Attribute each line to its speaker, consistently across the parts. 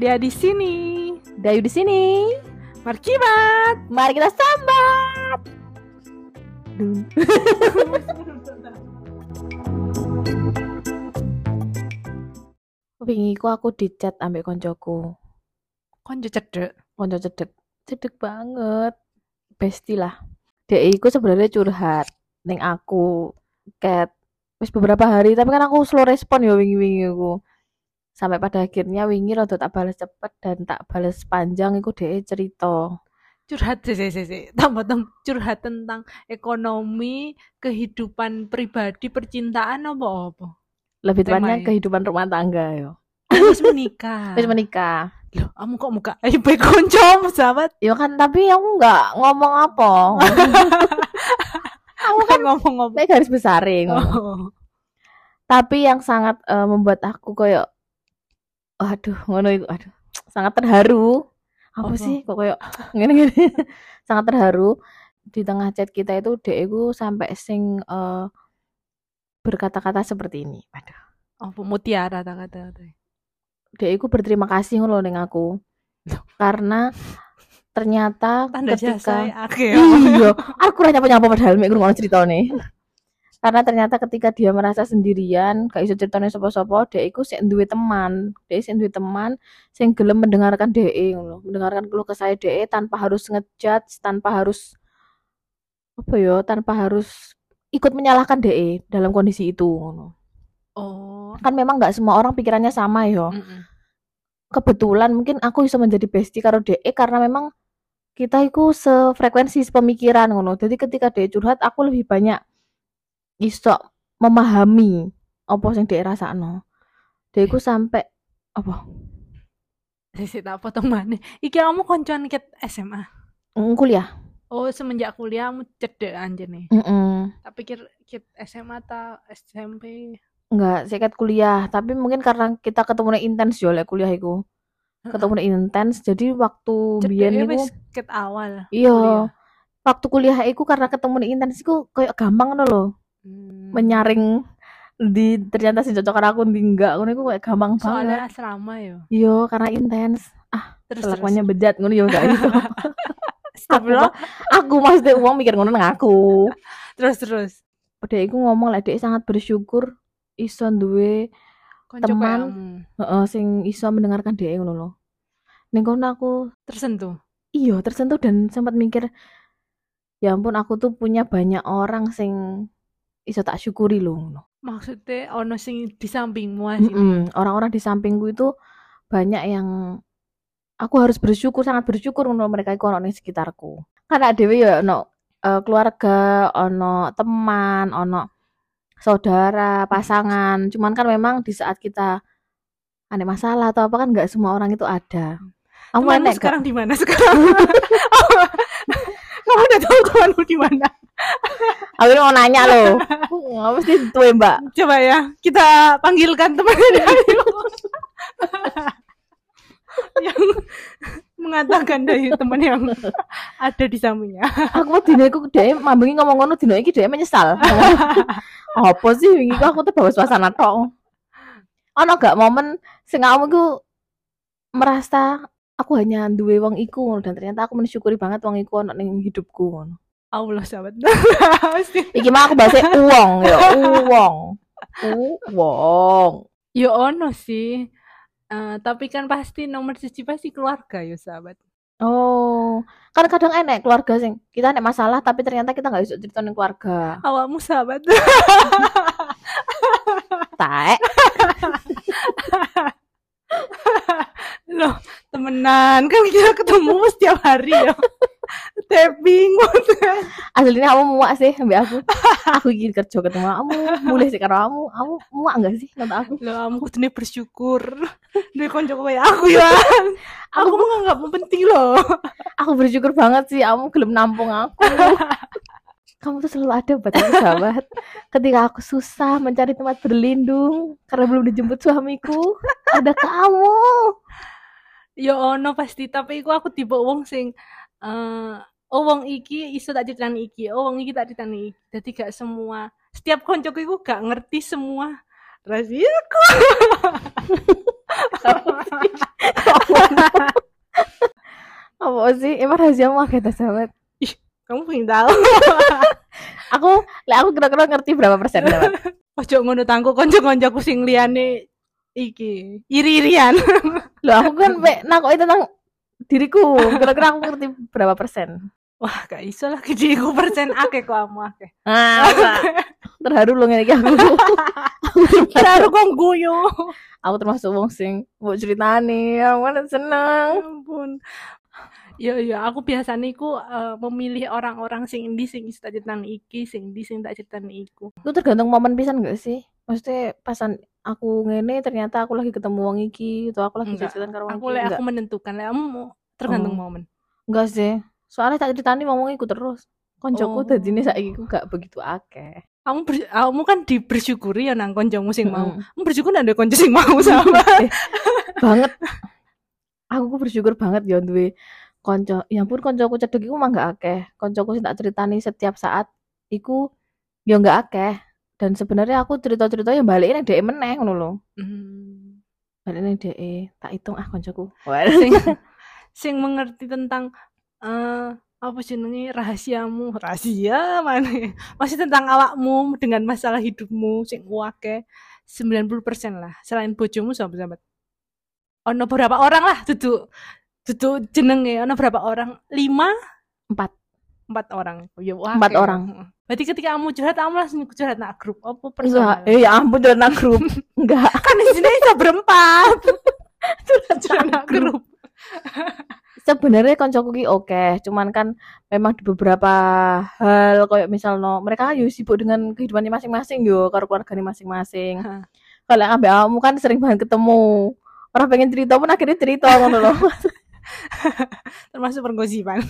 Speaker 1: Dia di sini.
Speaker 2: Dayu di sini.
Speaker 1: Markibat.
Speaker 2: Mari kita sambat. Wingi ku aku dicat ambek koncoku.
Speaker 1: Konco cedek.
Speaker 2: Konco cedek. Cedek banget. Besti lah. Dia iku sebenarnya curhat ning aku ket wis beberapa hari tapi kan aku slow respon ya wingi-wingi aku. Sampai pada akhirnya wingi rada tak balas cepet dan tak balas panjang iku dia cerita.
Speaker 1: Curhat sih, sih, sih. Tambah tem- curhat tentang ekonomi, kehidupan pribadi, percintaan apa apa.
Speaker 2: Lebih tepatnya
Speaker 1: Temanya.
Speaker 2: kehidupan rumah tangga yo.
Speaker 1: Wis menikah.
Speaker 2: Wis menikah.
Speaker 1: Loh, kamu kok muka ayo baik konco sahabat.
Speaker 2: Ya kan tapi aku nggak ngomong apa.
Speaker 1: Aku kan ngomong-ngomong.
Speaker 2: Nek garis besaring.
Speaker 1: Oh.
Speaker 2: Tapi yang sangat eh, membuat aku koyo aduh ngono iku aduh sangat terharu. Apa,
Speaker 1: Apa?
Speaker 2: sih kok koyo ngene-ngene. sangat terharu di tengah chat kita itu dek iku sampai sing eh, berkata-kata seperti ini. Aduh.
Speaker 1: Apa mutiara tak kata-kata.
Speaker 2: Dek iku berterima kasih ngono ning aku. Karena ternyata
Speaker 1: Tanda
Speaker 2: ketika
Speaker 1: jasa akeh.
Speaker 2: iya aku ora nyapa-nyapa padahal mek ngrungokno ceritane karena ternyata ketika dia merasa sendirian gak iso ceritane sapa-sapa dhek iku sik duwe teman dhek sik duwe teman sing gelem mendengarkan dhek ngono mendengarkan keluh kesah dhek tanpa harus ngejudge tanpa harus apa ya tanpa harus ikut menyalahkan dhek dalam kondisi itu ngono
Speaker 1: Oh.
Speaker 2: kan memang nggak semua orang pikirannya sama yo
Speaker 1: Mm-mm.
Speaker 2: kebetulan mungkin aku bisa menjadi bestie karo DE karena memang kita itu sefrekuensi pemikiran ngono. Jadi ketika DE curhat aku lebih banyak iso memahami apa sing DE rasakno. DE ku sampai apa?
Speaker 1: Sisi tak potong mana? Iki kamu koncoan ket SMA.
Speaker 2: Mm, kuliah.
Speaker 1: Oh, semenjak kuliah kamu cedek anjir nih.
Speaker 2: Mm-mm.
Speaker 1: Tak pikir kit SMA ta SMP.
Speaker 2: Enggak, sikat kuliah, tapi mungkin karena kita ketemunya intens yo lek kuliah iku. Ketemunya intens, jadi waktu biyen niku
Speaker 1: wis ket awal.
Speaker 2: iya,
Speaker 1: kuliah.
Speaker 2: waktu kuliah iku karena ketemunya intens iku kayak gampang ngono lho.
Speaker 1: Hmm.
Speaker 2: menyaring di ternyata si cocok karo aku enggak ngono iku kayak gampang banget.
Speaker 1: Soalnya asrama yo.
Speaker 2: Yo karena intens.
Speaker 1: Terus
Speaker 2: Kelakuannya bejat ngono yo enggak iso.
Speaker 1: Stop
Speaker 2: aku, aku maksudnya uang mikir ngono nang aku.
Speaker 1: Terus terus.
Speaker 2: Udah iku ngomong lah dia sangat bersyukur iso duwe
Speaker 1: Konco
Speaker 2: Teman. heeh sing iso mendengarkan dia ngono lho. Ning kono aku
Speaker 1: tersentuh.
Speaker 2: iya tersentuh dan sempat mikir ya ampun aku tuh punya banyak orang sing iso tak syukuri lho ngono.
Speaker 1: Maksudnya ono sing di sampingmu.
Speaker 2: Mm-mm. Orang-orang di sampingku itu banyak yang aku harus bersyukur, sangat bersyukur untuk mereka iku ono ning sekitarku. Karena dhewe ya ono eh, keluarga, ono teman, ono saudara, pasangan. Cuman kan memang di saat kita ada masalah atau apa kan nggak semua orang itu ada. Kamu gak?
Speaker 1: sekarang di mana sekarang? Kamu udah tahu temanmu di mana?
Speaker 2: Aku mau nanya loh. Apa sih tuh mbak?
Speaker 1: Coba ya, kita panggilkan temannya Dayu. yang mengatakan Dayu teman yang ada di sampingnya.
Speaker 2: Aku mau dino iku dhek mambengi ngomong ngono dino iki dhek menyesal. Apa sih wingi ku aku tuh bawa suasana tok. Ono gak momen sing iku merasa aku hanya duwe wong iku dan ternyata aku mensyukuri banget wong iku ono ning hidupku ngono.
Speaker 1: Allah sahabat.
Speaker 2: Iki mah aku bahasa uang ya, uang. Uang.
Speaker 1: ya ono sih. Eh, tapi kan pasti nomor siji pasti keluarga ya sahabat.
Speaker 2: Oh, kan kadang enek keluarga sing kita enek masalah tapi ternyata kita nggak bisa cerita ning keluarga.
Speaker 1: Awakmu sahabat.
Speaker 2: Taek.
Speaker 1: Loh, temenan kan kita ketemu setiap hari ya. Tapping
Speaker 2: aslinya kamu muak sih ambil aku aku iki kerja ketemu kamu mulai sih karo kamu kamu muak enggak sih nonton aku
Speaker 1: Loh, kamu kudune bersyukur. Duwe konco kayak aku ya. Aku menganggapmu penting loh.
Speaker 2: aku bersyukur banget sih kamu gelem nampung aku kamu tuh selalu ada buat aku sahabat. Ketika aku susah mencari tempat berlindung karena belum dijemput suamiku ada kamu.
Speaker 1: Ya ono pasti, tapi iku aku tipe wong sing eh oh wong iki iso tak critani iki, oh wong iki tak critani iki. Jadi gak semua setiap koncoku iku gak ngerti semua rahasiaku.
Speaker 2: Apa sih? Emang rahasia mah kita sahabat
Speaker 1: kamu pengen tahu
Speaker 2: aku lek aku kira-kira ngerti berapa persen sahabat
Speaker 1: ojo ngono tangku konco-koncoku sing liyane iki iri-irian
Speaker 2: Loh aku kan pe nakoki tentang diriku. Kira-kira aku ngerti berapa persen.
Speaker 1: wah gak iso lah diriku persen akeh kok kamu akeh
Speaker 2: Ah, terharu loh ngene iki aku.
Speaker 1: kira kok guyu
Speaker 2: aku termasuk wong sing mau ceritani, aku kan seneng.
Speaker 1: Ya ampun ya ya aku biasanya iku eh, memilih orang-orang sing endi sing tak ceritan iki sing endi sing tak ceritan iku
Speaker 2: Itu tergantung momen pisan gak sih? Maksudnya pasan aku ngene ternyata aku lagi ketemu wong iki atau aku lagi ceritan karo wong
Speaker 1: aku
Speaker 2: iki.
Speaker 1: lek
Speaker 2: Enggak.
Speaker 1: aku menentukan lek kamu tergantung
Speaker 2: Oh.
Speaker 1: momen
Speaker 2: Enggak sih. Soalnya tak ceritani ngomong iku terus. Koncoku
Speaker 1: Oh.
Speaker 2: dadine saiki ku gak begitu akeh.
Speaker 1: kamu ber- kamu kan di bersyukuri ya nang koncomu sing mau kamu bersyukur ada konco sing mau sama
Speaker 2: Eh, banget aku ku bersyukur banget ya duwe konco ya ampun koncoku cedek iku mah gak akeh. Koncoku sing tak ceritani setiap saat iku ya gak akeh. Dan sebenarnya aku cerita-cerita yang balik nang dhek meneh ngono lho.
Speaker 1: Hmm.
Speaker 2: balik nang dhek tak hitung ah koncoku.
Speaker 1: Sing sing mengerti tentang eh apa jenenge rahasiamu. Rahasia mana? Masih tentang awakmu dengan masalah hidupmu sing wake 90% lah. Selain bojomu sama sahabat ono berapa orang lah duduk duduk jenenge ono berapa orang? Lima?
Speaker 2: Empat.
Speaker 1: Empat orang. Oh, ya wake.
Speaker 2: Empat orang.
Speaker 1: berarti ketika kamu curhat kamu langsung curhat nak grup. Apa personal
Speaker 2: eh ya ampun udah nang grup. Enggak.
Speaker 1: Kan di sini bisa berempat. Curhat nak grup.
Speaker 2: sebenarnya koncoku ki oke cuman kan memang di beberapa hal kayak misal no mereka kan sibuk dengan kehidupannya masing-masing yo karo keluarganya masing-masing. Kalau ambil kamu kan sering banget ketemu. Orang pengen cerita pun akhirnya cerita ngono loh
Speaker 1: termasuk pergosipan.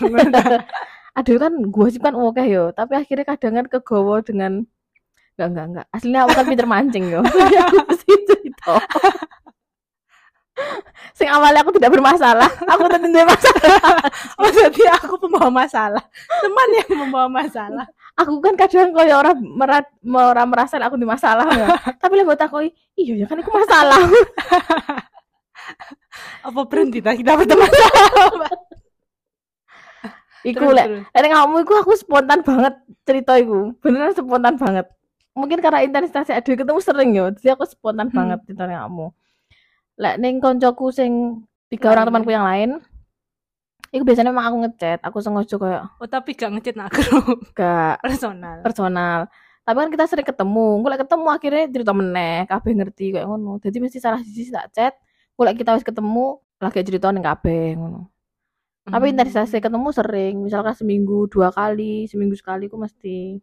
Speaker 2: Aduh kan gue sih kan oke yo tapi akhirnya kadang kan kegowo dengan enggak enggak enggak aslinya aku kan pinter mancing yo. Aku mesti cerita sing awalnya aku tidak bermasalah aku tetap tidak masalah.
Speaker 1: Oh jadi aku pembawa masalah. Teman yang membawa masalah.
Speaker 2: Aku kan kadang koyo orang merat orang merasa aku di masalah ya. tapi lek mbok takoi iya ya kan aku masalah
Speaker 1: Apa berhenti tak kita berteman
Speaker 2: iku lek. lek kamu iku aku spontan banget cerita iku. Beneran spontan banget. Mungkin karena intensitas aduh ketemu sering yo. Jadi aku spontan
Speaker 1: Hmm.
Speaker 2: banget cerita kamu lek ning koncoku sing tiga orang temanku yang lain Iku biasanya emang aku ngechat, aku sengaja kayak
Speaker 1: Oh tapi gak ngechat nak grup
Speaker 2: gak.
Speaker 1: Personal.
Speaker 2: Personal. Tapi kan kita sering ketemu, gue ketemu akhirnya cerita meneh, kabeh ngerti kayak ngono. Jadi mesti salah sisi tak chat, gue kita wis ketemu lagi cerita ning kabeh ngono. Tapi
Speaker 1: Hmm.
Speaker 2: intensitasnya ketemu sering, misalkan seminggu dua kali, seminggu sekali, gue mesti.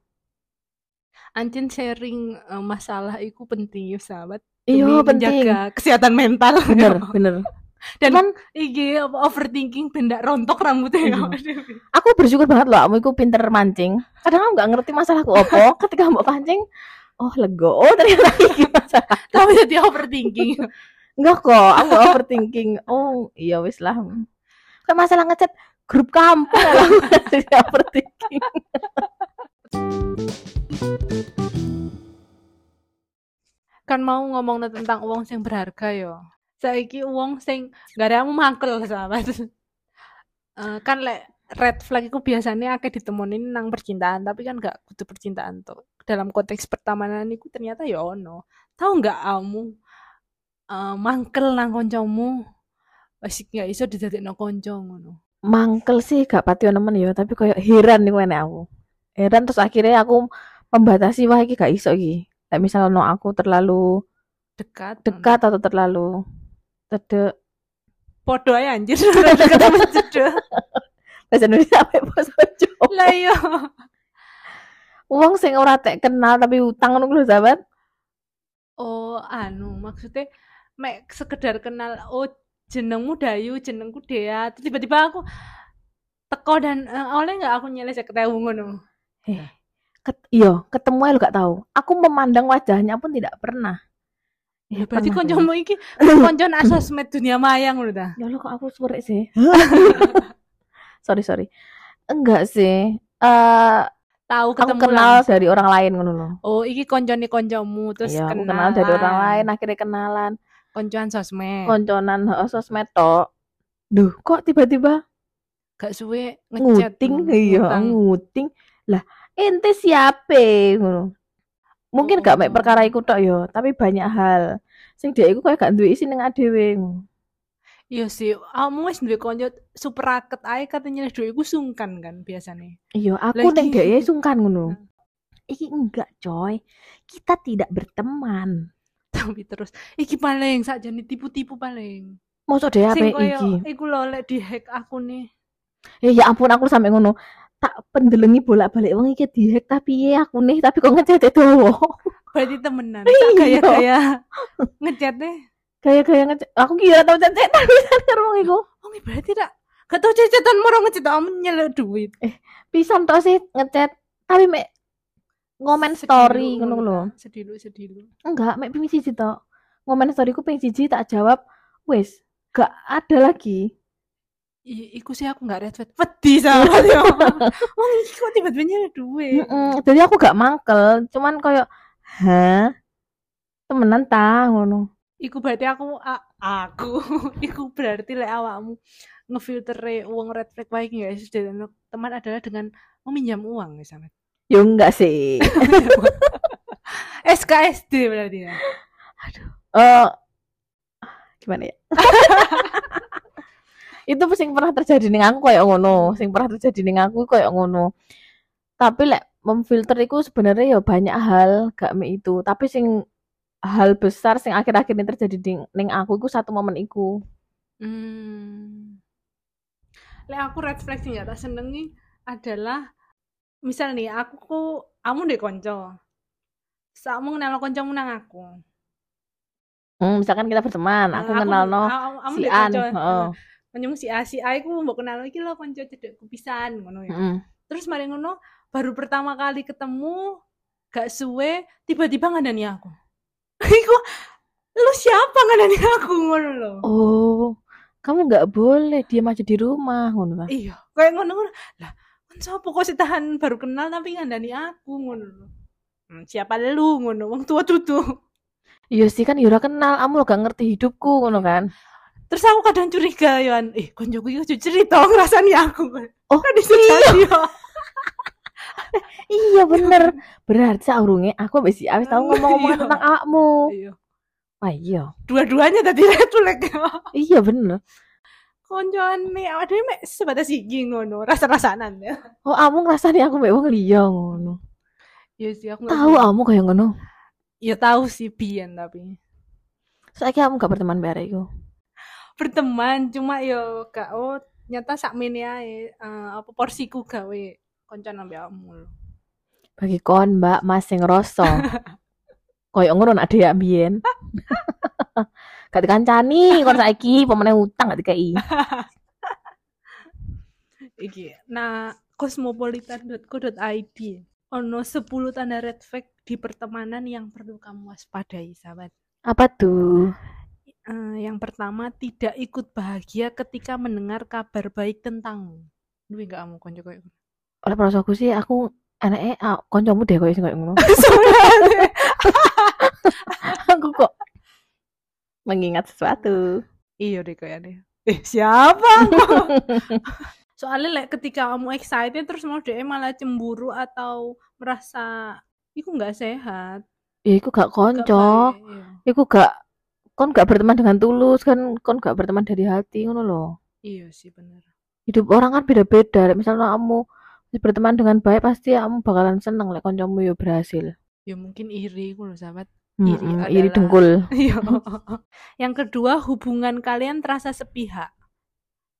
Speaker 1: Ancen sharing eh, masalah itu penting ya sahabat
Speaker 2: Iya penting,
Speaker 1: menjaga kesehatan mental
Speaker 2: bener bener.
Speaker 1: Dan
Speaker 2: Cuman
Speaker 1: IG overthinking benda rontok rambutnya
Speaker 2: Iya. aku bersyukur banget loh, kamu itu pinter mancing. Kadang aku nggak ngerti masalahku apa, ketika mau pancing, oh lego, oh ternyata ini masalah.
Speaker 1: Tapi jadi overthinking
Speaker 2: Enggak kok, aku overthinking. Oh, iya wis lah. Kan masalah ngechat grup kampung lah aku overthinking.
Speaker 1: Kan mau ngomong tentang uang sing berharga yo Saiki uang sing gak ada mangkel sahabat Eh, Kan lek red flag itu biasanya akeh ditemuin nang percintaan tapi kan gak kudu percintaan tuh dalam konteks pertemanan itu ternyata ya ono tahu nggak kamu eh, mangkel nang koncomu wis gak iso didadekno konco ngono
Speaker 2: Mangkel sih gak pati nemen ya, tapi kayak heran nih enek aku. Heran terus akhirnya aku membatasi wah iki gak iso iki. Kayak misalnya no aku terlalu
Speaker 1: dekat
Speaker 2: dekat atau terlalu tede
Speaker 1: podo aja anjir dekat sama cedek
Speaker 2: bahasa Indonesia apa ya bahasa Jawa.
Speaker 1: lah iya
Speaker 2: Uang sing ora tek kenal tapi utang ngono lho sahabat.
Speaker 1: oh anu maksudnya mek sekedar kenal oh jenengmu Dayu jenengku Dea tiba-tiba aku teko dan eh, oleh nggak aku nyele ketemu ngono
Speaker 2: Eh, ket, iya, ketemu aja lo gak tahu. Aku memandang wajahnya pun tidak pernah.
Speaker 1: Ya, berarti
Speaker 2: pernah,
Speaker 1: koncomu iki koncon asosmed dunia maya ngono ta
Speaker 2: Ya lo kok aku sore sih? sorry sorry. Enggak sih. Eh
Speaker 1: tahu
Speaker 2: aku
Speaker 1: ketemu
Speaker 2: kenal
Speaker 1: langsung.
Speaker 2: dari orang lain ngono loh
Speaker 1: Oh, iki koncone koncomu terus
Speaker 2: iya aku
Speaker 1: kenalan.
Speaker 2: kenal dari orang lain akhirnya kenalan
Speaker 1: Koncoan sosmed.
Speaker 2: konconan heeh, sosmed tok duh kok tiba-tiba
Speaker 1: Gak suwe ngechat.
Speaker 2: nguting iya nguting lah ente siapa ngono mungkin gak mek
Speaker 1: Oh.
Speaker 2: perkara iku tok yo tapi banyak hal sing dia iku kayak gak duwe isi ning adewe
Speaker 1: Iya sih, kamu wis duwe konco super raket ae katanya duwe iku sungkan kan biasanya.
Speaker 2: iya aku ning dhek sungkan ngono
Speaker 1: Hmm.
Speaker 2: iki enggak coy kita tidak berteman
Speaker 1: Tapi terus iki paling sakjane tipu-tipu paling.
Speaker 2: Mosok deh apa iki?
Speaker 1: iku lho lek di-hack aku nih.
Speaker 2: Ya, ya ampun aku sampe ngono. Tak pendelengi bolak-balik wong iki dihack tapi ya aku nih tapi kok ngechat itu.
Speaker 1: Berarti temenan.
Speaker 2: Iya.
Speaker 1: Tak gaya-gaya ngechat deh.
Speaker 2: Kayak-kayak ngechat. Aku kira tau chat tapi karo wong iku.
Speaker 1: Ini berarti tak gak tau cecetan moro ngechat nyeluk duit.
Speaker 2: Pisan tok sih ngechat tapi mek ngomen story ngono lho.
Speaker 1: Sedilu sedilu.
Speaker 2: Enggak, mek ping siji tok. Ngomen storyku ping siji tak jawab wis gak ada lagi.
Speaker 1: I, iku sih aku gak red flag. Wedi sama dia. Wong iki kok tiba-tiba nyeluk duit.
Speaker 2: Jadi aku gak mangkel, cuman koyo hah? Temenan ta ngono.
Speaker 1: Iku berarti aku a- aku iku berarti lek awakmu ngefiltere uang red flag baik ya teman adalah dengan meminjam uang ya sama
Speaker 2: Ya enggak sih.
Speaker 1: SKSD berarti ya
Speaker 2: Eh gimana ya? itu sing pernah terjadi ning aku kayak ngono, sing pernah terjadi ning aku kayak ngono. Tapi lek memfilter itu sebenarnya ya banyak hal gak me itu, tapi sing hal besar sing akhir-akhir ini terjadi ning, ning aku itu satu momen iku.
Speaker 1: hmm. lek aku red flag sing gak tak senengi adalah misal nih aku ku kamu deh konco. Sakmu kenal koncomu nang aku.
Speaker 2: Hmm, misalkan kita berteman, aku kenal no
Speaker 1: kamu
Speaker 2: si
Speaker 1: deh
Speaker 2: An,
Speaker 1: konco.
Speaker 2: heeh.
Speaker 1: koncomu si A si A iku mbok kenal iki lho konco cedekku pisan ngono ya.
Speaker 2: Heeh.
Speaker 1: terus mari ngono baru pertama kali ketemu gak suwe tiba-tiba ngandani aku. Iku lu siapa ngandani aku? ngono lho.
Speaker 2: Oh, kamu nggak boleh diam aja di rumah ngono kan.
Speaker 1: iya kayak ngono ngono lah kan sapa kok sih tahan baru kenal tapi ngandani aku ngono hmm, siapa lu ngono wong tua tutu
Speaker 2: Iya sih kan Yura kenal, kamu lo gak ngerti hidupku ngono kan.
Speaker 1: terus aku kadang curiga yoan eh koncoku iki ojo cerita ngrasani aku
Speaker 2: Oh,
Speaker 1: kan yo
Speaker 2: Iya bener. Berarti saurunge aku mbek si Awis tahu ngomong-ngomong
Speaker 1: Iya.
Speaker 2: tentang awakmu.
Speaker 1: iya
Speaker 2: Wah iya.
Speaker 1: dua-duanya tadi flag
Speaker 2: Iya bener.
Speaker 1: Koncoan nih awak dhewe mek sebatas iki ngono rasa-rasanan ya
Speaker 2: Oh, kamu ngrasani aku mbek wong liya ngono.
Speaker 1: Iya sih aku
Speaker 2: Tahu kamu kayak ngono.
Speaker 1: Ya tahu sih biyen tapi
Speaker 2: Saiki kamu gak berteman arek iku.
Speaker 1: berteman cuma yo gak oh nyata sak mene ae eh, apa porsiku gawe konco nambe kamu.
Speaker 2: Bagi kon, Mbak, Mas sing rasa. Kayak ngono nak dhek mbiyen. gak dikancani kon saiki pemene utang gak dikai.
Speaker 1: Iki. Nah, cosmopolitan.co.id ono 10 tanda red flag di pertemanan yang perlu kamu waspadai, sahabat.
Speaker 2: Apa tuh?
Speaker 1: Eh, yang pertama, tidak ikut bahagia ketika mendengar kabar baik tentangmu. Duwe gak kamu konco koyo?
Speaker 2: Oleh perasaanku sih aku anaknya ah, koncomu deh kayak sing kayak ngono.
Speaker 1: Sebenarnya.
Speaker 2: aku kok mengingat sesuatu.
Speaker 1: Iya deh kayaknya. Eh siapa? Soalnya like, ketika kamu excited terus mau dia malah cemburu atau merasa itu nggak sehat.
Speaker 2: Ya iku gak konco.
Speaker 1: iya.
Speaker 2: Iku gak kon gak berteman dengan tulus kan kon gak berteman dari hati ngono loh.
Speaker 1: Iya sih bener.
Speaker 2: Hidup orang kan beda-beda. Lek Misalnya kamu berteman dengan baik pasti kamu bakalan seneng lek koncomu yo berhasil.
Speaker 1: Ya mungkin iri ku loh sahabat. Iri
Speaker 2: iri
Speaker 1: adalah-
Speaker 2: dengkul.
Speaker 1: Iya. Yang kedua hubungan kalian terasa sepihak.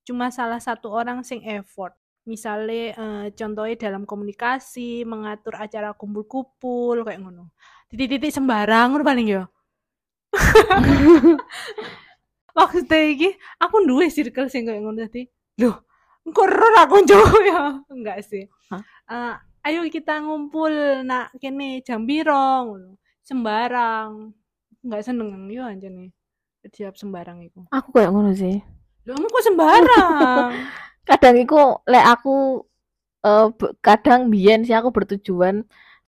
Speaker 1: Cuma salah satu orang sing effort. Misalnya eh, contohnya dalam komunikasi, mengatur acara kumpul-kumpul kayak ngono. Titik-titik sembarang ngono paling ya. Maksudnya iki aku duwe circle sing kayak ngono tadi. Loh, engko ra koncoku ya. Enggak sih.
Speaker 2: Hah?
Speaker 1: Eh, ayo kita ngumpul nak kene jam piro ngono. Sembarang. Enggak seneng yo anjene. Siap sembarang iku.
Speaker 2: Aku kayak ngono sih.
Speaker 1: Loh, kamu kok sembarang?
Speaker 2: Kadang iku lek aku eh, be- kadang biyen sih aku bertujuan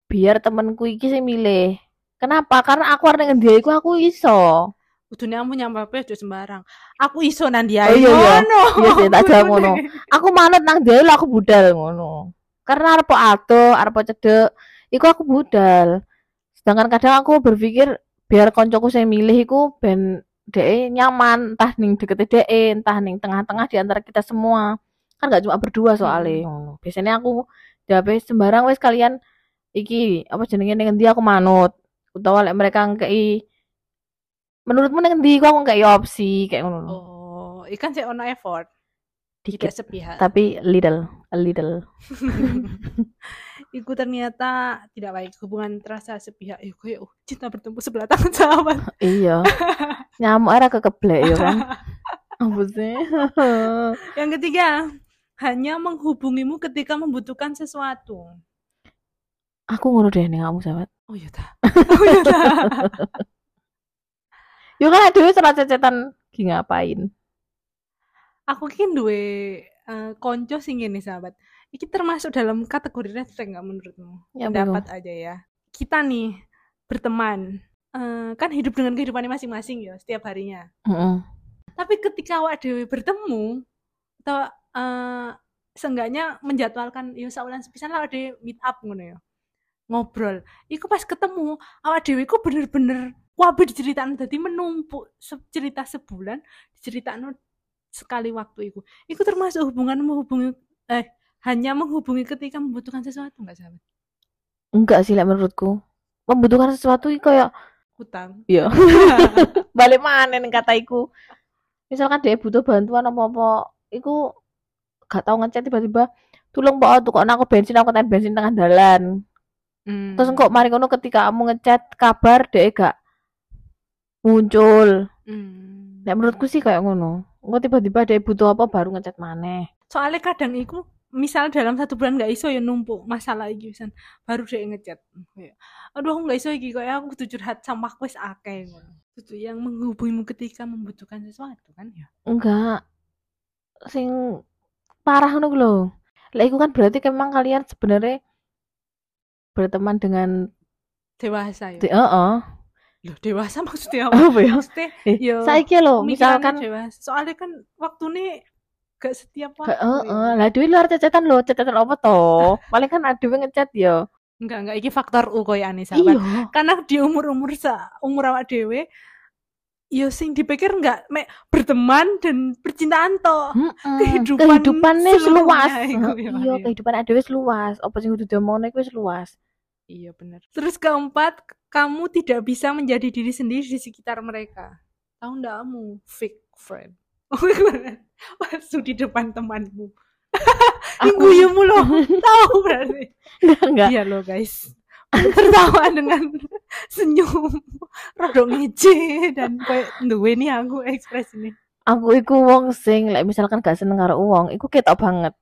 Speaker 2: biar temenku iki sing milih. Kenapa? Karena aku arep ngendi iku aku iso.
Speaker 1: Kudune kamu nyampe aja sembarang. Aku iso nang dia.
Speaker 2: Oh, iya, iya.
Speaker 1: ngono.
Speaker 2: Iya sih, tak jawab ngono. Aku manut nang dia aku budal ngono. Karena arep ado, arep cedek, iku aku budal. Sedangkan kadang aku berpikir biar koncoku sing milih iku ben dhek nyaman, entah ning dekete dhek, entah ning tengah-tengah di antara kita semua. Kan gak cuma berdua soalnya ngono. Biasanya aku jawabe sembarang wis kalian iki apa jenenge ning endi aku manut. Utawa lek mereka ngkei menurutmu ning endi iku aku ngkei opsi kayak ngono.
Speaker 1: Oh, ikan sih ono effort. Tidak
Speaker 2: Dikit
Speaker 1: sepihak.
Speaker 2: tapi little, a little.
Speaker 1: Iku ternyata tidak baik hubungan terasa sepihak. Ya kayak oh, cinta bertemu sebelah tangan sahabat.
Speaker 2: Iya. Nyamuk era kekeblek ya kan. Apa sih?
Speaker 1: Yang ketiga, hanya menghubungimu ketika membutuhkan sesuatu.
Speaker 2: Aku ngono deh nih kamu sahabat.
Speaker 1: Oh iya ta. Oh iya ta.
Speaker 2: Yo kan ada serat cecetan ki ngapain?
Speaker 1: Aku kan duwe eh, konco sing ngene sahabat. Iki termasuk dalam kategori red flag nggak menurutmu?
Speaker 2: Ya
Speaker 1: Pendapat aja ya. Kita nih berteman eh, kan hidup dengan kehidupannya masing-masing ya setiap harinya.
Speaker 2: Heeh.
Speaker 1: Tapi ketika awak dewe bertemu atau eh, seenggaknya menjadwalkan ya saulan sepisan lah awak dewe meet up ngono ya. Ngobrol. Iku pas ketemu awak dewe iku bener-bener wabe diceritain dadi menumpuk se- cerita sebulan diceritain sekali waktu iku. Iku termasuk hubungan menghubungi eh hanya menghubungi ketika membutuhkan sesuatu enggak sahabat?
Speaker 2: Enggak sih lek menurutku. Membutuhkan sesuatu kayak
Speaker 1: Hutang.
Speaker 2: ya balik mana ning kata iku. Misalkan dia butuh bantuan apa-apa, iku gak tau ngechat tiba-tiba tulung mbok tukokno aku bensin aku ten bensin tengah dalan.
Speaker 1: Hmm.
Speaker 2: Terus kok mari ngono ketika kamu ngechat kabar dia gak muncul.
Speaker 1: Hmm.
Speaker 2: Nek menurutku sih kayak ngono. Engko tiba-tiba dia butuh apa baru ngechat maneh.
Speaker 1: soalnya kadang iku misal dalam satu bulan nggak iso ya numpuk masalah iki pisan baru dia ngechat aduh aku nggak iso iki kayak aku kudu curhat sama aku wis akeh ngono itu yang menghubungimu ketika membutuhkan sesuatu kan ya
Speaker 2: Enggak. Sing parah ngono lho. Lah iku kan berarti memang kalian sebenarnya berteman dengan
Speaker 1: dewasa ya
Speaker 2: di- heeh.
Speaker 1: loh dewasa maksudnya apa
Speaker 2: Apa ya?
Speaker 1: maksudnya
Speaker 2: Eh,
Speaker 1: Yo,
Speaker 2: saiki lho,
Speaker 1: pemikirannya
Speaker 2: misalkan
Speaker 1: dewasa soalnya kan waktu ini gak setiap waktu
Speaker 2: heeh.
Speaker 1: ya.
Speaker 2: Lah dhewe luar cecetan lho, cecetan apa to? Paling kan dhewe ngechat ya.
Speaker 1: enggak enggak iki faktor U koyo aneh sahabat
Speaker 2: Iya.
Speaker 1: karena di umur-umur sa umur awak dhewe yo sing dipikir enggak mek berteman dan percintaan toh
Speaker 2: Heeh.
Speaker 1: kehidupan seluruhnya
Speaker 2: luas.
Speaker 1: ya,
Speaker 2: Iya, kehidupan dhewe luas. Apa sing kudu diomongno iku wis luas.
Speaker 1: Iya benar. Terus keempat, kamu tidak bisa menjadi diri sendiri di sekitar mereka. Tahu ndak kamu fake friend? Waktu di depan temanmu. Ini
Speaker 2: Aku-
Speaker 1: guyumu loh. Tahu berarti.
Speaker 2: Enggak, enggak.
Speaker 1: Iya loh guys. Tertawa dengan senyum, rodok ngece dan kayak duwe nih aku ekspres ini.
Speaker 2: Aku iku wong sing lek misalkan gak seneng karo wong, iku ketok banget.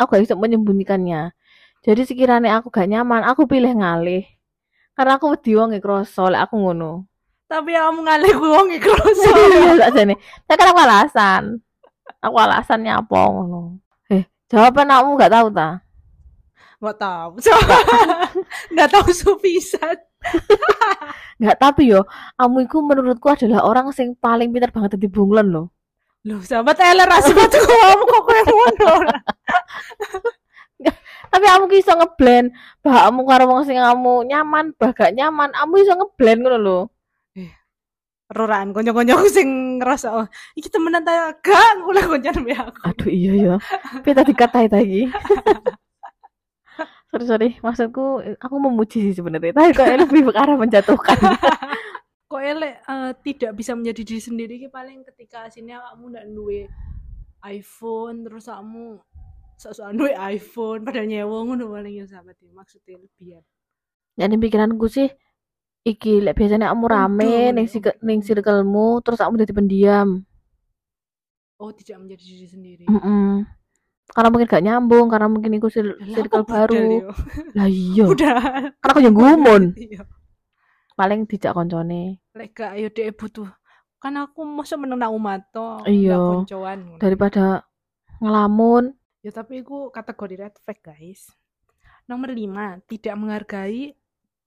Speaker 2: Aku gak bisa menyembunyikannya. Jadi sekiranya aku gak nyaman, aku pilih ngalih. Karena aku wedi wong e lek aku ngono.
Speaker 1: Tapi kamu ngalih gue wong kroso.
Speaker 2: Iya sakjane. Saya kan aku alasan. Aku alasannya apa ngono. Eh, jawaban kamu gak tahu ta?
Speaker 1: Gak tahu. Gak tahu supisan.
Speaker 2: Gak tapi yo, kamu iku menurutku adalah orang sing paling pintar banget dadi bunglon loh.
Speaker 1: Loh, sahabat Ella rasa batu kamu kok kayak ngono.
Speaker 2: Tapi kamu iso ngeblend bahakmu karo wong sing kamu nyaman, bah gak nyaman, kamu iso ngeblend ngono lho.
Speaker 1: Roraan konco-konco sing ngerasa oh, iki temenan ta gak mulai koncan mbek aku.
Speaker 2: Aduh iya ya. Tapi tadi katai tadi. sorry sorry, maksudku aku memuji sih sebenarnya. Tapi kok lebih ke arah menjatuhkan.
Speaker 1: Kok elek eh, tidak bisa menjadi diri sendiri ki paling ketika sini kamu ndak duwe iPhone terus kamu sok-sokan duwe iPhone padahal nyewa ngono paling ya sahabat ya maksudnya lebih
Speaker 2: Jadi pikiranku sih iki lek biasanya kamu rame
Speaker 1: Aduh.
Speaker 2: ning ning circlemu terus kamu jadi pendiam.
Speaker 1: oh tidak menjadi diri sendiri.
Speaker 2: Mm-mm. Karena mungkin gak nyambung, karena mungkin iku cir-
Speaker 1: Lah,
Speaker 2: circle
Speaker 1: aku
Speaker 2: baru. Lah iya.
Speaker 1: Udah.
Speaker 2: Karena aku yang gumun. Paling dijak koncone
Speaker 1: Lek gak ayo dhek butuh. Kan aku masa meneng nak umat to.
Speaker 2: Iya. daripada ngelamun
Speaker 1: Ya tapi itu kategori red flag guys. Nomor lima, tidak menghargai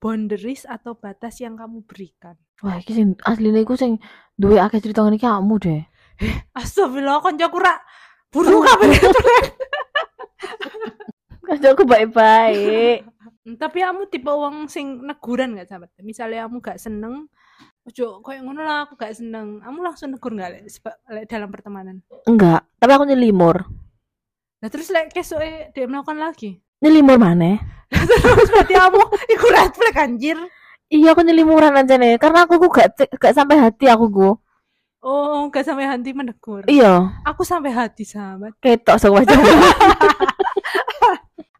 Speaker 1: boundaries atau batas yang kamu berikan.
Speaker 2: Wah, iki sing asline iku sing duwe akeh cerita ngene iki kamu deh.
Speaker 1: Astagfirullah koncoku rak buru kabeh.
Speaker 2: Kancaku baik-baik.
Speaker 1: Hmm, tapi kamu tipe uang sing neguran gak sahabat? Misalnya kamu gak seneng, ojo kayak ngono lah aku gak seneng. Kamu langsung negur gak seba- lek dalam pertemanan?
Speaker 2: Enggak, tapi aku nyelimur.
Speaker 1: Nah terus lek kesoke dia melakukan lagi.
Speaker 2: Nyelimur mana?
Speaker 1: terus berarti kamu iku red flag anjir.
Speaker 2: Iya aku nyelimuran aja nih, karena aku ku gak gak sampai hati aku ku.
Speaker 1: Oh, gak sampai hati menegur.
Speaker 2: Iya,
Speaker 1: Aku sampai hati sahabat.
Speaker 2: ketok sama wajah.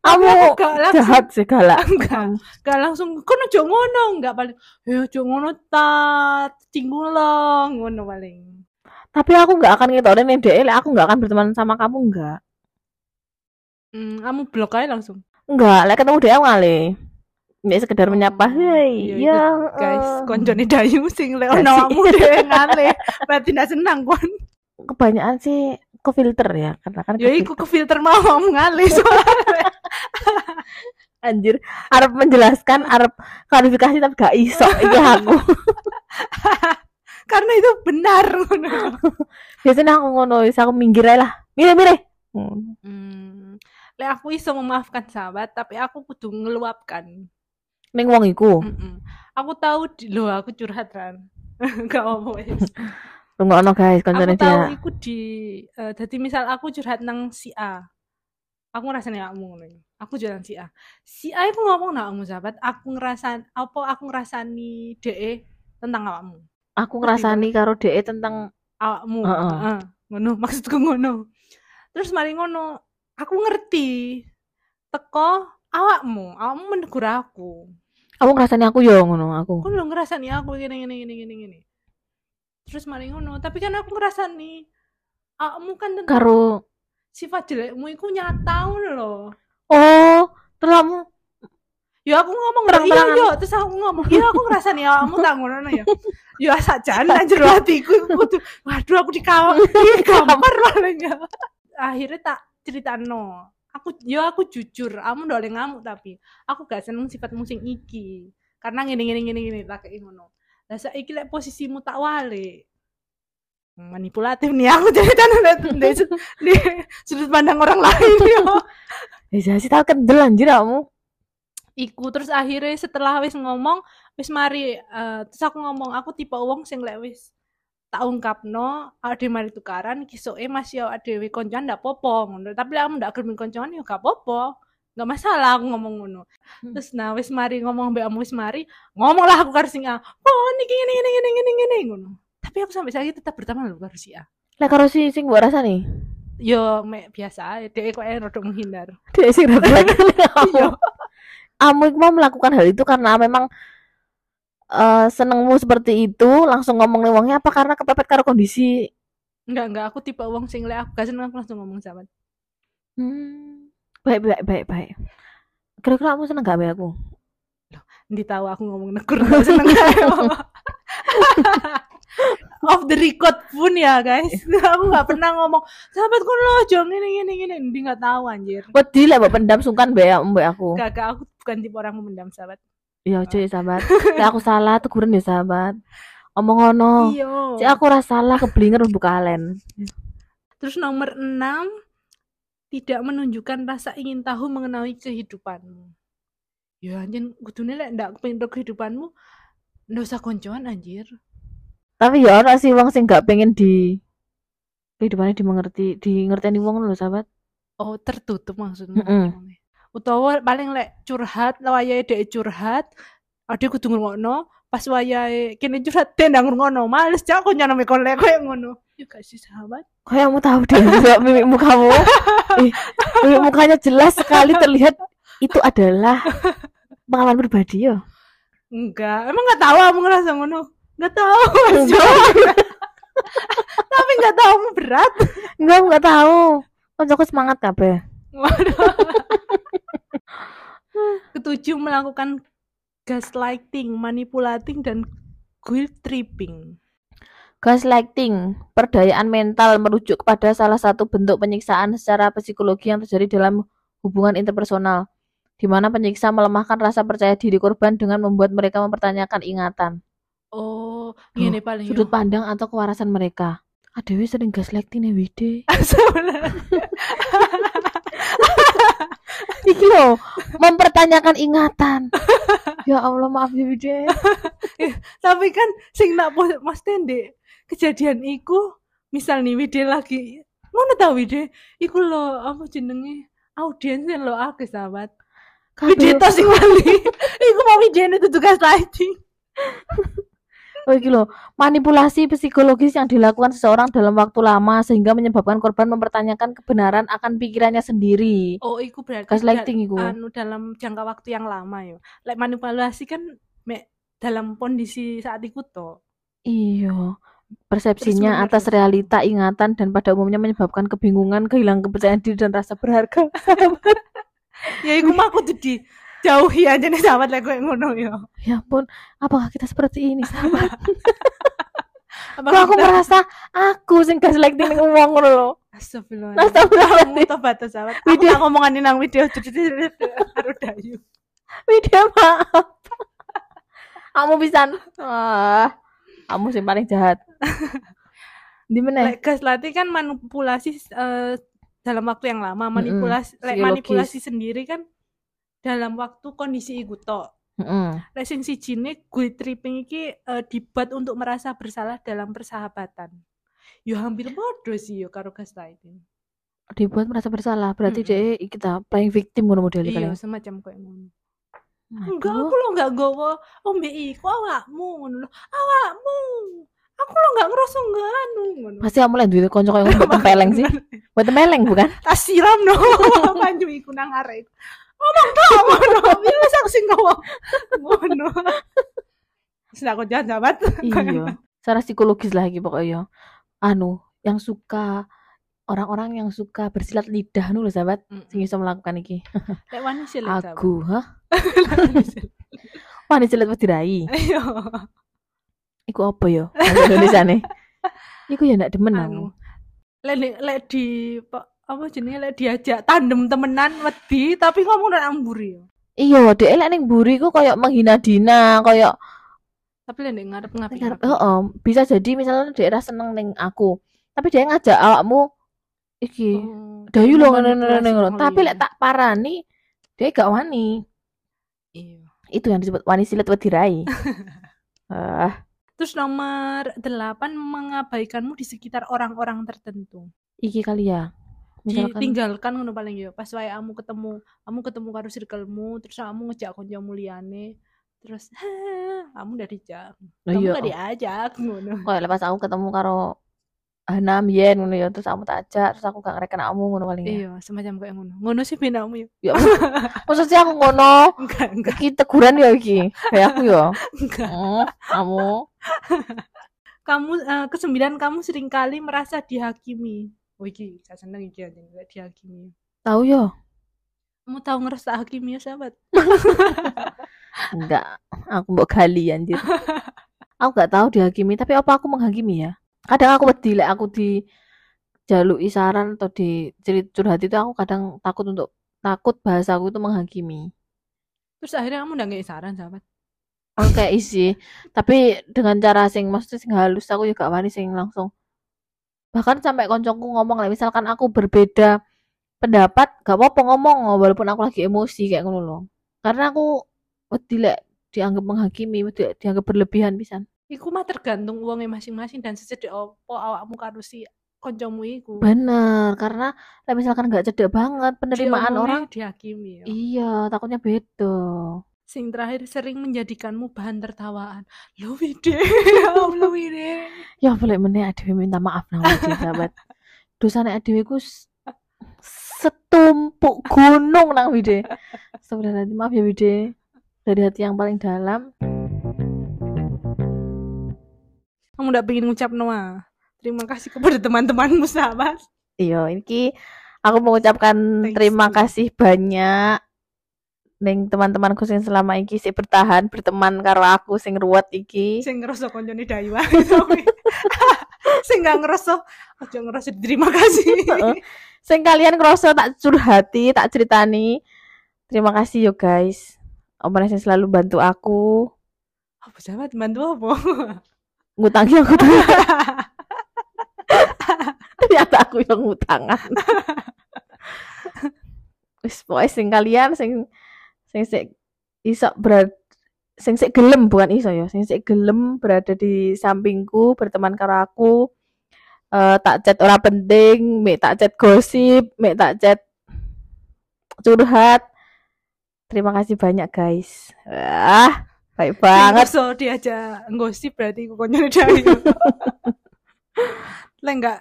Speaker 2: Kamu
Speaker 1: Tapi aku gak langsung
Speaker 2: jahat sih galak.
Speaker 1: enggak gak langsung kono ojo ngono enggak paling ya ojo ngono ta tinggung lo ngono paling
Speaker 2: Tapi aku nggak akan ngitorin nih deh, aku nggak akan berteman sama kamu enggak.
Speaker 1: Hmm, kamu blok aja langsung?
Speaker 2: Enggak, lek ketemu dia ngale. Ini sekedar menyapa,
Speaker 1: Oh,
Speaker 2: hei,
Speaker 1: iya,
Speaker 2: ya,
Speaker 1: guys
Speaker 2: eh."
Speaker 1: koncone dayu sing lek ono kamu dhewe ngale. Berarti ndak senang kon.
Speaker 2: Kebanyakan sih ke filter ya, karena kan
Speaker 1: ya iku ke filter mau kamu ngale soalnya.
Speaker 2: Anjir Arab menjelaskan Arab klarifikasi tapi gak iso iki aku.
Speaker 1: Karena itu benar
Speaker 2: biasanya aku ngono aku minggir ae lah. Mire mire Hmm.
Speaker 1: Lek aku iso memaafkan sahabat tapi aku kudu ngeluapkan.
Speaker 2: Ning wong iku?
Speaker 1: Aku tahu di lo aku curhat kan gak apa
Speaker 2: rungokno guys koncone
Speaker 1: aku tahu
Speaker 2: dia
Speaker 1: iku di eh, jadi misal aku curhat nang si A. Aku ngerasani kamu ngono aku curhat si A. Si A itu ngomong nang kamu sahabat. Aku ngerasan apa aku ngerasani DE tentang kamu
Speaker 2: aku ngerasani karo DE tentang
Speaker 1: awakmu.
Speaker 2: Heeh.
Speaker 1: Heeh. ngono maksudku ngono. Terus mari ngono aku ngerti. Teko awakmu awakmu menegur aku.
Speaker 2: Kamu ngerasani aku yo ngono aku.
Speaker 1: Aku lo ngerasani aku gini gini gini gini gini. Terus mari ngono tapi kan aku ngerasani awakmu kan tentang
Speaker 2: karo
Speaker 1: sifat jelekmu itu nyata ngono lho.
Speaker 2: Oh terus kamu
Speaker 1: ya aku ngomong
Speaker 2: Terang-terangan.
Speaker 1: iya iya terus aku ngomong iya aku ngerasani awakmu tak ngono ya ya sajan anjir hatiku iku kudu. Waduh aku dikawal. Iki gampar paling ya akhirnya tak ceritano. Aku ya aku jujur kamu ndole ngamuk tapi aku gak seneng sifatmu sing iki. Karena ngene ngene ngene ngene tak kayak ngono. Lah saiki lek posisimu tak wale manipulatif nih aku di, di sudut pandang orang lain ya
Speaker 2: ya sih tak kendel anjir kamu.
Speaker 1: Iku terus akhirnya setelah wis ngomong wis mari eh, terus aku ngomong aku tipe uang sing lek wis tak ungkapno ade mari tukaran kisoke masih awak dhewe koncoan ndak popo ngono. Tapi lek kamu ndak gelem koncoan ya gak popo nggak masalah aku ngomong ngono.
Speaker 2: Hmm.
Speaker 1: terus nah wis mari ngomong mbak kamu wis mari ngomong lah aku karo sing A. Oh niki ngene ngene ngene ngene ngene ngono. Tapi aku sampai saiki tetap berteman lho karo si A.
Speaker 2: Lek karo si sing mbok rasani
Speaker 1: yo mek biasa dhek kok rada menghindar.
Speaker 2: Sing red flag kamu
Speaker 1: Iya.
Speaker 2: kamu iku mau melakukan hal itu karena memang eh senengmu seperti itu langsung ngomong wongnya apa karena kepepet karo kondisi?
Speaker 1: Enggak enggak. Aku tipe uang sing aku gak seneng aku langsung ngomong sama
Speaker 2: Hmm, baik baik baik baik. Kira-kira kamu seneng gak be aku?
Speaker 1: Ndi tahu aku ngomong negur gak seneng off the record pun ya guys. Aku nggak pernah ngomong sahabatku lo jong ini ini ini Ndi nggak tahu anjir.
Speaker 2: Wedi lah mbok pendam sungkan be mbak aku.
Speaker 1: gak gak aku bukan tipe orang memendam sahabat
Speaker 2: Ya ojo ya sahabat. Lek aku salah teguran ya sahabat. Omong ngono. Cek aku rasa salah keblinger mlebu kalen.
Speaker 1: terus nomor 6 tidak menunjukkan rasa ingin tahu mengenai kehidupanmu ya anjir kudune lek ndak pengen tahu kehidupanmu ndak usah koncoan anjir
Speaker 2: Tapi ya ono sih wong sing gak pengen di kehidupannya dimengerti, di ngerteni wong lho sahabat.
Speaker 1: oh tertutup maksudmu
Speaker 2: Mm-mm.
Speaker 1: Utawa paling lek curhat wayahe dhek curhat ade kudu ngrungokno pas wayahe kene curhat dhek ndang ngrungokno males cak kok nyaname kon lek koyo ngono ya gak sih sahabat
Speaker 2: kamu tahu deh lihat mimik mukamu. Ih, mimik mukanya jelas sekali terlihat itu adalah pengalaman pribadi ya.
Speaker 1: enggak emang nggak tahu kamu ngerasa ngono nggak tahu tapi nggak tahu kamu berat
Speaker 2: Enggak, aku nggak tahu. Koncoku semangat kabeh.
Speaker 1: Waduh. ketujuh melakukan gaslighting manipulating dan guilt tripping
Speaker 2: Gaslighting, perdayaan mental merujuk kepada salah satu bentuk penyiksaan secara psikologi yang terjadi dalam hubungan interpersonal, di mana penyiksa melemahkan rasa percaya diri korban dengan membuat mereka mempertanyakan ingatan,
Speaker 1: Oh, ngene paling
Speaker 2: sudut pandang atau kewarasan mereka. Adewe sering gaslighting nih Wide. Iki loh, mempertanyakan ingatan. ya Allah maaf ya Wide.
Speaker 1: Tapi kan sing nak Mas Tende kejadian iku misal nih Wide lagi ngono ta Wide iku lo apa jenenge? Audiensnya lo akeh sahabat. Wide to sing wali. Iku mau Wide itu tugas lighting
Speaker 2: Oh iki loh, manipulasi psikologis yang dilakukan seseorang dalam waktu lama sehingga menyebabkan korban mempertanyakan kebenaran akan pikirannya sendiri.
Speaker 1: oh iku berarti
Speaker 2: Gaslighting iku.
Speaker 1: anu dalam jangka waktu yang lama yo lek manipulasi kan me, dalam kondisi saat itu to
Speaker 2: Iya. Persepsinya
Speaker 1: Terus-menerus.
Speaker 2: atas realita, ingatan, dan pada umumnya menyebabkan kebingungan, kehilangan kepercayaan diri, dan rasa berharga.
Speaker 1: ya iku mah aku tuh di jauhi aja nih sahabat lek koyo ngono yo
Speaker 2: ya ampun, apakah kita seperti ini, sahabat? Kok aku merasa aku sing gaslighting ning wong ngono lho.
Speaker 1: Astagfirullah.
Speaker 2: Astagfirullahaladzim.
Speaker 1: Tobat sahabat. Aku
Speaker 2: Video-
Speaker 1: nang video jadi karo Dayu.
Speaker 2: Widya maaf. kamu bisa ah, kamu sing paling jahat. Di mana?
Speaker 1: Lek gaslighting kan manipulasi eh, dalam waktu yang lama. Manipulasi lek
Speaker 2: psikologis.
Speaker 1: manipulasi sendiri kan dalam waktu kondisi iku tok.
Speaker 2: Heeh.
Speaker 1: Lek sing sijine guilt tripping iki eh, dibuat untuk merasa bersalah dalam persahabatan. Yo hampir bodoh sih yo karo gaslighting.
Speaker 2: Dibuat merasa bersalah, berarti
Speaker 1: Mm-mm.
Speaker 2: dia kita playing victim ngono model
Speaker 1: Iya,
Speaker 2: kali.
Speaker 1: semacam kayak ngono. Enggak, aku lo enggak gowo ombe iku awakmu ngono lho. Awakmu. Aku lo enggak ngerasa enggak anu ngono.
Speaker 2: Pasti kamu lagi duwe kanca koyo buat tempeleng sih. Buat tempeleng bukan?
Speaker 1: tas siram no panju iku nang arek ngomong to ngono ya wis aku sing ngomong ngono wis aku jahat sahabat
Speaker 2: iya. Secara psikologis lagi pokoknya. Anu, yang suka orang-orang yang suka bersilat lidah loh sahabat sing iso melakukan iki.
Speaker 1: lek sahabat
Speaker 2: Aku, hah? Wani silat wis dirai.
Speaker 1: ayo
Speaker 2: Iku apa ya? Bahasa Indonesia nih. Iku ya ndak demen
Speaker 1: anu lek lek- lek di apa jenenge lek diajak tandem temenan wedi tapi ngomong nang mburi yo
Speaker 2: Iya, dhek lek ning mburi ku koyo menghina Dina, koyo
Speaker 1: tapi lek ngarep ngapi
Speaker 2: Ngarep- heeh, bisa jadi misalnya daerah seneng ning aku. Tapi dia ngajak awakmu iki
Speaker 1: Oh,
Speaker 2: dayu lo ngono. Tapi lek tak parani dia gak wani.
Speaker 1: iya
Speaker 2: Itu yang disebut wani silet wedi rai. Ah,
Speaker 1: terus nomor 8 mengabaikanmu di sekitar orang-orang tertentu
Speaker 2: iki kali ya. Misalkan
Speaker 1: ditinggalkan ngono paling yo pas wae kamu ketemu kamu ketemu karo circlemu terus kamu ngejak konco muliane terus "Hah, kamu udah dijak. Kamu
Speaker 2: iya.
Speaker 1: gak diajak ngono.
Speaker 2: Koyo lepas aku ketemu karo Hana Mien ngono ya terus aku tak ajak terus aku gak ngereken kamu ngono paling ya.
Speaker 1: iya semacam kayak ngono. Ngono sih benamu yo
Speaker 2: Ya. Maksudnya aku ngono.
Speaker 1: Enggak enggak.
Speaker 2: Iki teguran ya iki kayak aku ya.
Speaker 1: enggak.
Speaker 2: Hmm, kamu
Speaker 1: kamu eh, kesembilan kamu sering kali merasa dihakimi oh iki saya seneng iki aja nggak dihakimi
Speaker 2: tahu ya?
Speaker 1: kamu tahu ngerasa hakimi ya sahabat
Speaker 2: Enggak, aku mbok gali anjir. aku gak tahu dihakimi, tapi apa aku menghakimi ya? Kadang aku wedi lek aku di jaluki saran atau di cerit curhat itu aku kadang takut untuk takut bahasaku itu menghakimi.
Speaker 1: terus akhirnya kamu udah nggak saran sahabat
Speaker 2: Oke isi, tapi dengan cara sing maksudnya sing halus aku juga wani sing langsung. Bahkan sampai koncoku ngomong lah, misalkan aku berbeda pendapat, gak apa-apa ngomong walaupun aku lagi emosi kayak ngono loh. Karena aku wedi lek dianggap menghakimi, wedi lek dianggap berlebihan pisan.
Speaker 1: Iku mah tergantung uangnya masing-masing dan secedek opo awakmu karo si koncomu iku.
Speaker 2: Bener, karena lek misalkan gak cedek banget penerimaan orang,
Speaker 1: dihakimi ya.
Speaker 2: iya takutnya beda.
Speaker 1: Sing terakhir sering menjadikanmu bahan tertawaan. Lu wide, ya Allah wide.
Speaker 2: Ya boleh meneh adewe minta maaf nang sahabat. Dosane adewe ku setumpuk gunung nang wide. Sebenarnya maaf ya wide. Dari hati yang paling dalam.
Speaker 1: Kamu udah pengen ngucap Noah. Terima kasih kepada teman-temanmu sahabat.
Speaker 2: Iya, ini aku mengucapkan
Speaker 1: Thanks
Speaker 2: terima kasih banyak ning teman-temanku sing selama iki sik bertahan berteman karo aku sing ruwet iki.
Speaker 1: sing ngerasa koncone dayu sing gak ngerasa aja ngerasa terima kasih.
Speaker 2: Sing kalian ngerasa tak curhati, tak ceritani. Terima kasih yo guys. Omane sing selalu bantu aku.
Speaker 1: apa sahabat bantu apa
Speaker 2: Ngutangi aku. Ternyata aku yang ngutangan. Wis pokoknya sing kalian sing sing sik iso berada sing sik gelem bukan iso ya, sing sik gelem berada di sampingku berteman karo aku. Eh tak chat ora penting, mek tak chat gosip, mek tak chat curhat. Terima kasih banyak guys. Wah, baik banget.
Speaker 1: so diajak ngosip berarti aku koncone dayu lek enggak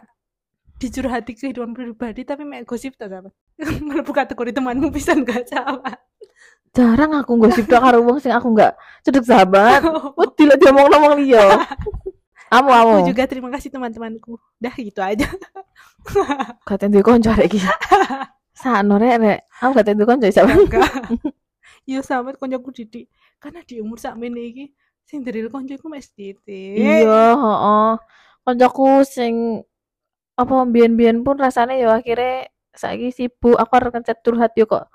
Speaker 1: dicurhati kehidupan pribadi tapi mek gosip tak sahabat mlebu kategori temanmu pisan gak sahabat
Speaker 2: Jarang aku gosip tok karo wong sing aku nggak cedek sahabat. Wedi lek diomong-omong liya. Amu amu.
Speaker 1: aku juga terima kasih teman-temanku dah gitu aja
Speaker 2: Katen duwe kanca rek iki. Sakno rek rek. Aku katen duwe kanca sampe.
Speaker 1: enggak yo sahabat koncoku didik karena di umur sakmene iki sing dari koncoku mes titik
Speaker 2: Iya, heeh. Kancaku sing apa mbiyen-mbiyen pun rasanya ya akhirnya saiki sibuk aku arep ngechat curhat yo kok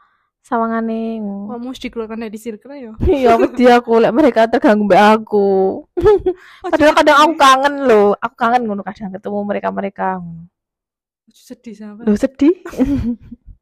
Speaker 2: sawangane.
Speaker 1: kamu harus dikeluarkan dari circle ya
Speaker 2: Iya, wedi aku lek mereka terganggu mbek aku.
Speaker 1: Oh,
Speaker 2: Padahal kadang aku kangen loh. Aku kangen ngono kadang ketemu mereka-mereka.
Speaker 1: sedih sahabat
Speaker 2: Loh sedih.